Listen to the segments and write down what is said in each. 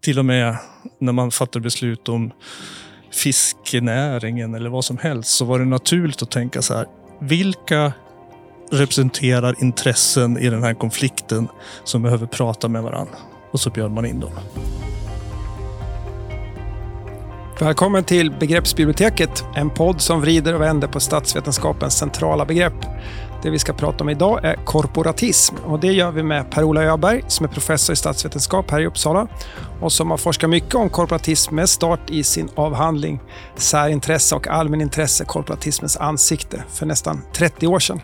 till och med när man fattar beslut om fiskenäringen eller vad som helst så var det naturligt att tänka så här. Vilka representerar intressen i den här konflikten som behöver prata med varandra? Och så bjöd man in dem. Välkommen till Begreppsbiblioteket, en podd som vrider och vänder på statsvetenskapens centrala begrepp. Det vi ska prata om idag är korporatism och det gör vi med Per-Ola Öberg som är professor i statsvetenskap här i Uppsala och som har forskat mycket om korporatism med start i sin avhandling Särintresse och allmänintresse, korporatismens ansikte för nästan 30 år sedan.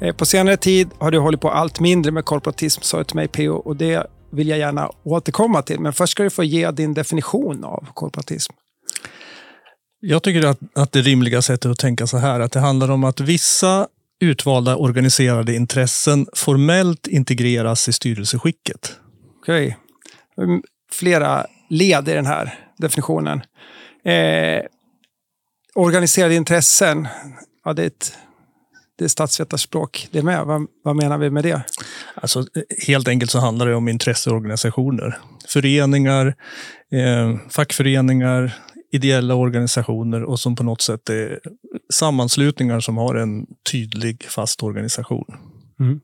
Eh, på senare tid har du hållit på allt mindre med korporatism, sa du till mig PO, och det vill jag gärna återkomma till. Men först ska du få ge din definition av korporatism. Jag tycker att, att det rimliga sättet att tänka så här, att det handlar om att vissa utvalda organiserade intressen formellt integreras i styrelseskicket. Okej. Okay. Flera led i den här definitionen. Eh, organiserade intressen, ja, det är ett det är statsvetarspråk det med. Vad, vad, menar vi med det? Alltså, helt enkelt så handlar det om intresseorganisationer. Föreningar, eh, fackföreningar, ideella organisationer och som på något sätt är sammanslutningar som har en tydlig fast organisation. Mm.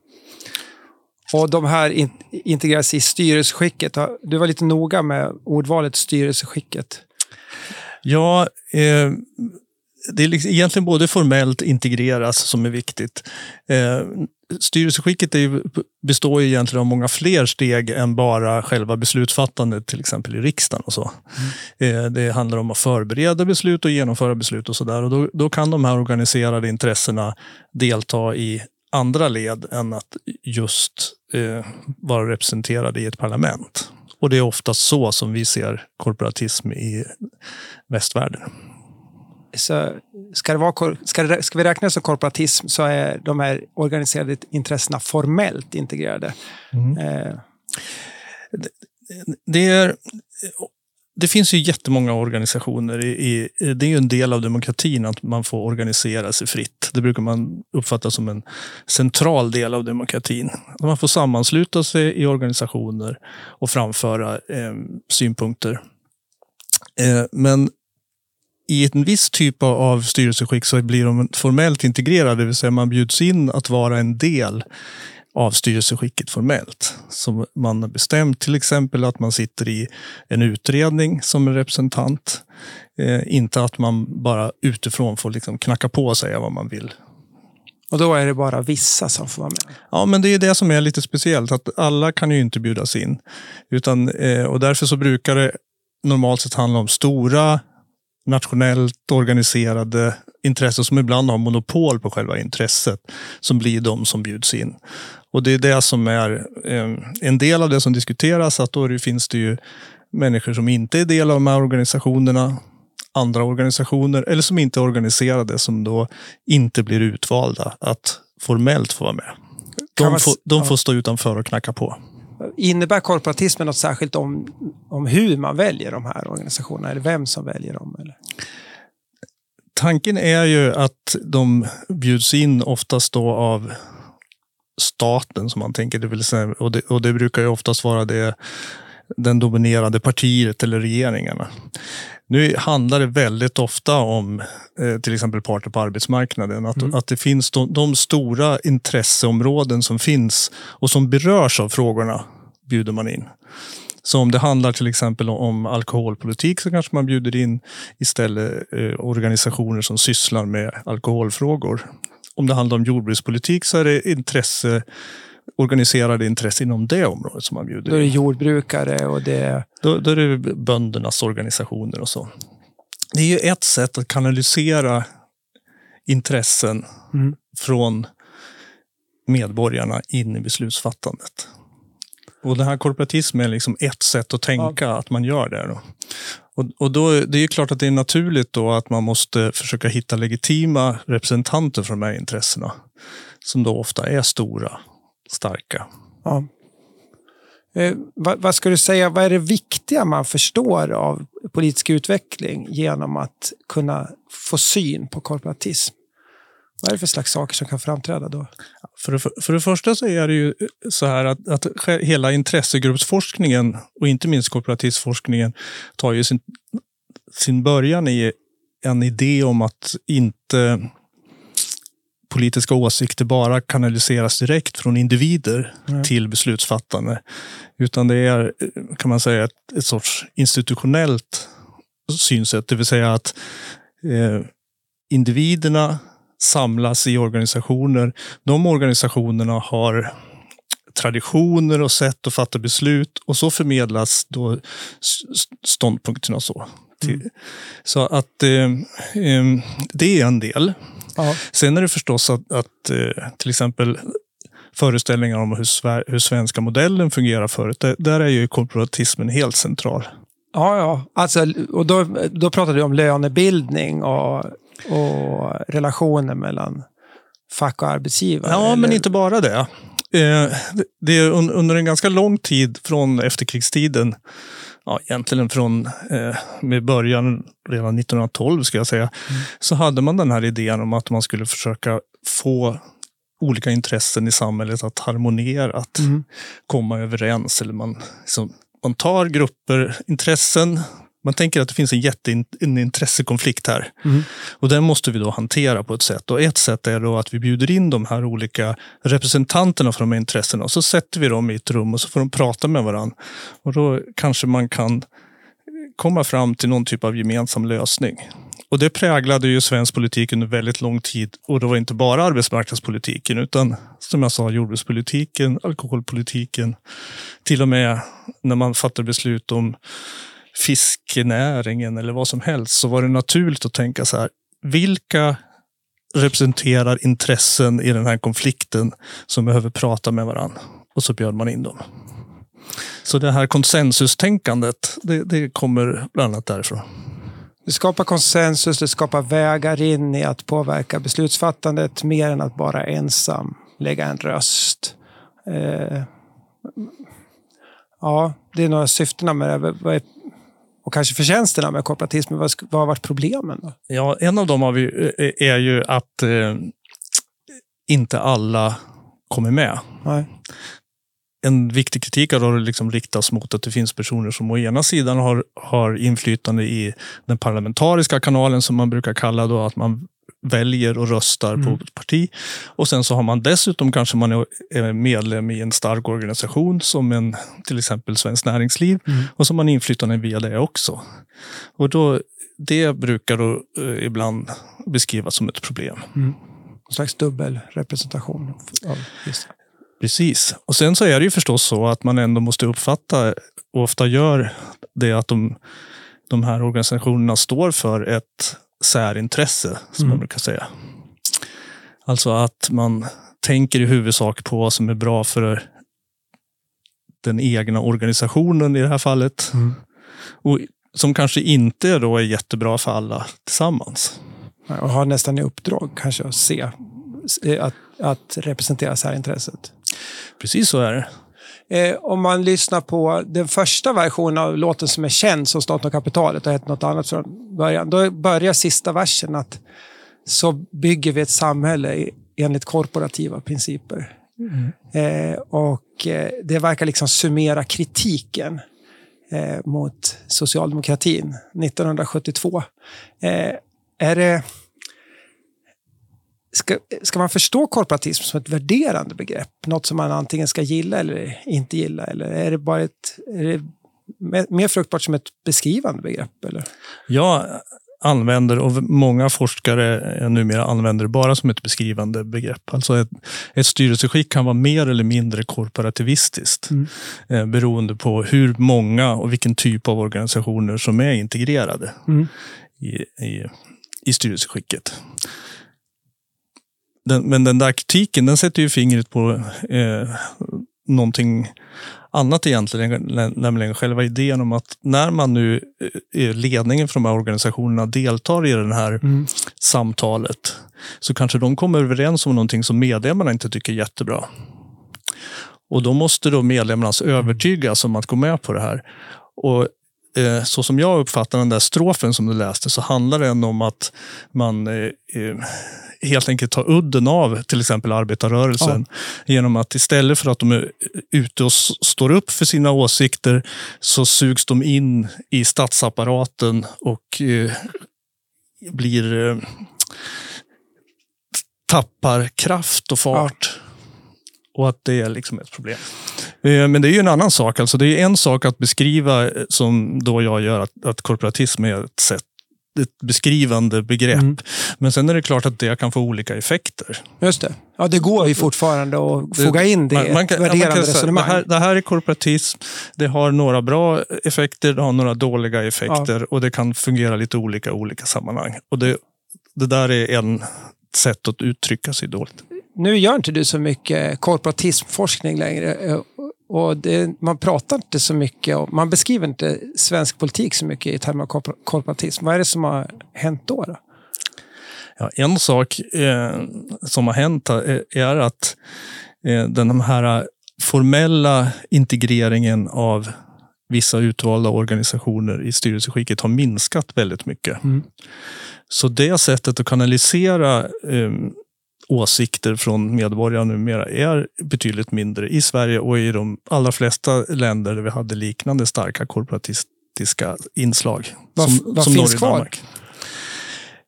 Och de här in integreras i styrelseskicket. Du var lite noga med ordvalet styrelseskicket. Ja, eh, det är liksom egentligen både formellt integreras som är viktigt. Eh, styrelseskicket är, består ju egentligen av många fler steg än bara själva beslutsfattandet, till exempel i riksdagen. och så. Mm. Eh, det handlar om att förbereda beslut och genomföra beslut och sådär. Då, då kan de här organiserade intressena delta i andra led än att just eh, vara representerade i ett parlament. Och det är oftast så som vi ser korporatism i västvärlden så ska, det vara, ska, det, ska vi räkna som korporatism så är de här organiserade intressena formellt integrerade. Mm. Eh. Det, det, är, det finns ju jättemånga organisationer. I, i, det är ju en del av demokratin att man får organisera sig fritt. Det brukar man uppfatta som en central del av demokratin. Man får sammansluta sig i organisationer och framföra eh, synpunkter. Eh, men i en viss typ av styrelseskick så blir de formellt integrerade, det vill säga man bjuds in att vara en del av styrelseskicket formellt. Som man har bestämt, till exempel att man sitter i en utredning som en representant. Eh, inte att man bara utifrån får liksom knacka på och säga vad man vill. Och då är det bara vissa som får vara med? Ja, men det är det som är lite speciellt, att alla kan ju inte bjudas in. Utan, eh, och därför så brukar det normalt sett handla om stora nationellt organiserade intressen som ibland har monopol på själva intresset som blir de som bjuds in. Och det är det som är eh, en del av det som diskuteras, att då finns det ju människor som inte är del av de här organisationerna, andra organisationer eller som inte är organiserade som då inte blir utvalda att formellt få vara med. De får, de får stå utanför och knacka på. Innebär korporatismen något särskilt om, om hur man väljer de här organisationerna? Eller vem som väljer dem? Eller? Tanken är ju att de bjuds in oftast då av staten som man tänker. Det vill säga, och, det, och det brukar ju oftast vara det den dominerande partiet eller regeringarna. Nu handlar det väldigt ofta om eh, till exempel parter på arbetsmarknaden. Att, mm. att det finns de, de, stora intresseområden som finns och som berörs av frågorna bjuder man in. Så om det handlar till exempel om alkoholpolitik så kanske man bjuder in istället eh, organisationer som sysslar med alkoholfrågor. Om det handlar om jordbrukspolitik så är det intresse organiserade intressen inom det området som man bjuder Då är det jordbrukare och det... Då, då är det böndernas organisationer och så. Det är ju ett sätt att kanalisera intressen mm. från medborgarna in i beslutsfattandet. Och den här korporatismen är liksom ett sätt att tänka ja. att man gör det. Då. Och, och då, det är klart att det är naturligt då att man måste försöka hitta legitima representanter för de här intressena. Som då ofta är stora starka. Ja. Eh, vad, vad, ska du säga, vad är det viktiga man förstår av politisk utveckling genom att kunna få syn på korporatism? Vad är det för slags saker som kan framträda då? För det, för det första så är det ju så här att, att hela intressegruppsforskningen och inte minst korporativismforskningen tar ju sin, sin början i en idé om att inte politiska åsikter bara kanaliseras direkt från individer mm. till beslutsfattande. Utan det är, kan man säga, ett, ett sorts institutionellt synsätt. Det vill säga att eh, individerna samlas i organisationer. De organisationerna har traditioner och sätt att fatta beslut och så förmedlas då ståndpunkterna så. Mm. Så att eh, eh, det är en del. Ja. Sen är det förstås att, att eh, till exempel föreställningar om hur, hur svenska modellen fungerar förut, där, där är ju korporatismen helt central. Ja, ja. Alltså, och då, då pratade vi om lönebildning och, och relationer mellan fack och arbetsgivare. Ja, eller? men inte bara det. Eh, det är under en ganska lång tid från efterkrigstiden, ja, egentligen från eh, med början redan 1912 ska jag säga, mm. så hade man den här idén om att man skulle försöka få olika intressen i samhället att harmonera, att mm. komma överens. Eller man, liksom, man tar grupper, intressen, man tänker att det finns en jätteintressekonflikt här. Mm. Och den måste vi då hantera på ett sätt. Och ett sätt är då att vi bjuder in de här olika representanterna för de här intressena och så sätter vi dem i ett rum och så får de prata med varandra. Och då kanske man kan komma fram till någon typ av gemensam lösning. Och det präglade ju svensk politik under väldigt lång tid. Och det var inte bara arbetsmarknadspolitiken utan som jag sa jordbrukspolitiken, alkoholpolitiken. Till och med när man fattar beslut om fiskenäringen eller vad som helst så var det naturligt att tänka så här. Vilka representerar intressen i den här konflikten som behöver prata med varandra? Och så bjöd man in dem. Så det här konsensustänkandet, det, det kommer bland annat därifrån. Det skapar konsensus, det skapar vägar in i att påverka beslutsfattandet mer än att bara ensam lägga en röst. Eh, ja, det är några syftena med det. Och kanske förtjänsterna med korporatismen. Vad, vad har varit problemen? Då? Ja, en av dem vi, eh, är ju att eh, inte alla kommer med. Nej en viktig kritik har liksom riktats mot att det finns personer som å ena sidan har, har inflytande i den parlamentariska kanalen som man brukar kalla då att man väljer och röstar mm. på ett parti. Och sen så har man dessutom kanske man är medlem i en stark organisation som en, till exempel Svenskt Näringsliv mm. och så har man inflytande via det också. Och då, det brukar då eh, ibland beskrivas som ett problem. Mm. En slags dubbel representation av vissa. Precis. Och sen så är det ju förstås så att man ändå måste uppfatta, och ofta gör det, att de, de här organisationerna står för ett särintresse, som mm. man brukar säga. Alltså att man tänker i huvudsak på vad som är bra för den egna organisationen i det här fallet. Mm. Och som kanske inte då är jättebra för alla tillsammans. Och har nästan i uppdrag kanske att se, att, att representera särintresset. Precis så är det. Eh, om man lyssnar på den första versionen av låten som är känd som Staten och kapitalet och hette något annat från början. Då börjar sista versen att så bygger vi ett samhälle enligt korporativa principer. Mm. Eh, och eh, det verkar liksom summera kritiken eh, mot socialdemokratin 1972. Eh, är det Ska, ska man förstå korporatism som ett värderande begrepp? Något som man antingen ska gilla eller inte gilla? Eller är det bara ett, det mer fruktbart som ett beskrivande begrepp? Eller? Jag använder, och många forskare numera använder det bara som ett beskrivande begrepp. Alltså ett, ett styrelseskick kan vara mer eller mindre korporativistiskt mm. eh, beroende på hur många och vilken typ av organisationer som är integrerade mm. i, i, i styrelseskicket den, men den där kritiken, den sätter ju fingret på eh, någonting annat egentligen, nämligen själva idén om att när man nu, eh, ledningen för de här organisationerna deltar i det här mm. samtalet, så kanske de kommer överens om någonting som medlemmarna inte tycker är jättebra. Och då måste då medlemmarna övertygas om att gå med på det här. Och så som jag uppfattar den där strofen som du läste så handlar den om att man eh, eh, helt enkelt tar udden av till exempel arbetarrörelsen ja. genom att istället för att de är ute och står upp för sina åsikter så sugs de in i statsapparaten och eh, blir eh, tappar kraft och fart. Ja. Och att det är liksom ett problem. Eh, men det är ju en annan sak. Alltså det är en sak att beskriva, eh, som då jag gör, att, att korporatism är ett sätt ett beskrivande begrepp. Mm. Men sen är det klart att det kan få olika effekter. Just det. Ja, det går ju fortfarande att foga in det i ett värderande ja, resonemang. Det här, det här är korporatism. Det har några bra effekter, det har några dåliga effekter ja. och det kan fungera lite olika i olika sammanhang. Och det, det där är en sätt att uttrycka sig dåligt. Nu gör inte du så mycket korporatismforskning längre. Och det, man pratar inte så mycket om, man beskriver inte svensk politik så mycket i termer av korporatism. Vad är det som har hänt då? då? Ja, en sak eh, som har hänt är att eh, den här formella integreringen av vissa utvalda organisationer i styrelseskicket har minskat väldigt mycket. Mm. Så det sättet att kanalisera eh, åsikter från medborgarna numera är betydligt mindre i Sverige och i de allra flesta länder där vi hade liknande starka korporatistiska inslag. Vad, som, vad som finns kvar?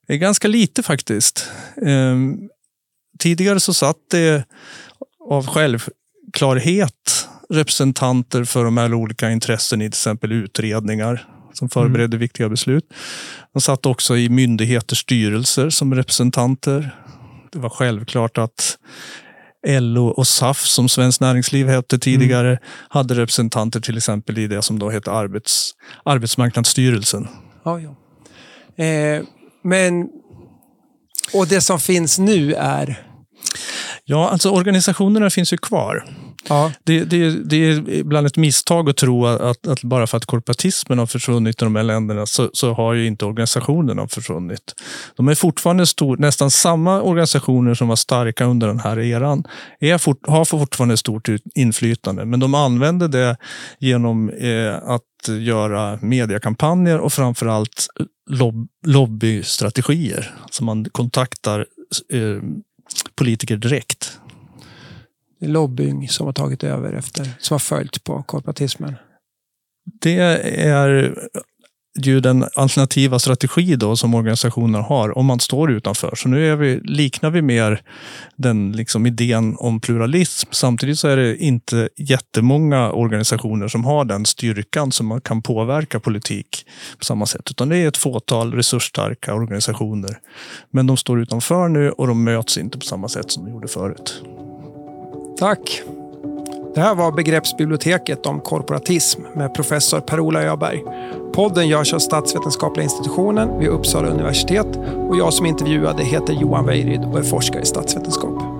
Det är ganska lite faktiskt. Um, tidigare så satt det av självklarhet representanter för de här olika intressen i till exempel utredningar som förberedde mm. viktiga beslut. De satt också i myndigheters styrelser som representanter det var självklart att LO och SAF, som Svenskt Näringsliv hette tidigare, mm. hade representanter till exempel i det som då hette arbets, Arbetsmarknadsstyrelsen. Ja, ja. Eh, men, och det som finns nu är? Ja, alltså organisationerna finns ju kvar. Ja. Det, det, det är ibland ett misstag att tro att, att, bara för att korporatismen har försvunnit i de här länderna så, så har ju inte organisationerna försvunnit. De är fortfarande stor, nästan samma organisationer som var starka under den här eran är fort, har fortfarande stort inflytande, men de använder det genom eh, att göra mediekampanjer och framförallt lob, lobbystrategier. Alltså man kontaktar eh, politiker direkt lobbying som har tagit över efter, som har följt på korporatismen? Det är ju den alternativa strategi då som organisationer har om man står utanför. Så nu är vi, liknar vi mer den liksom idén om pluralism. Samtidigt så är det inte jättemånga organisationer som har den styrkan som man kan påverka politik på samma sätt. Utan det är ett fåtal resursstarka organisationer. Men de står utanför nu och de möts inte på samma sätt som de gjorde förut. Tack. Det här var Begreppsbiblioteket om korporatism med professor Per-Ola Öberg. Podden görs av Statsvetenskapliga institutionen vid Uppsala universitet och jag som intervjuade heter Johan Weirid och är forskare i statsvetenskap.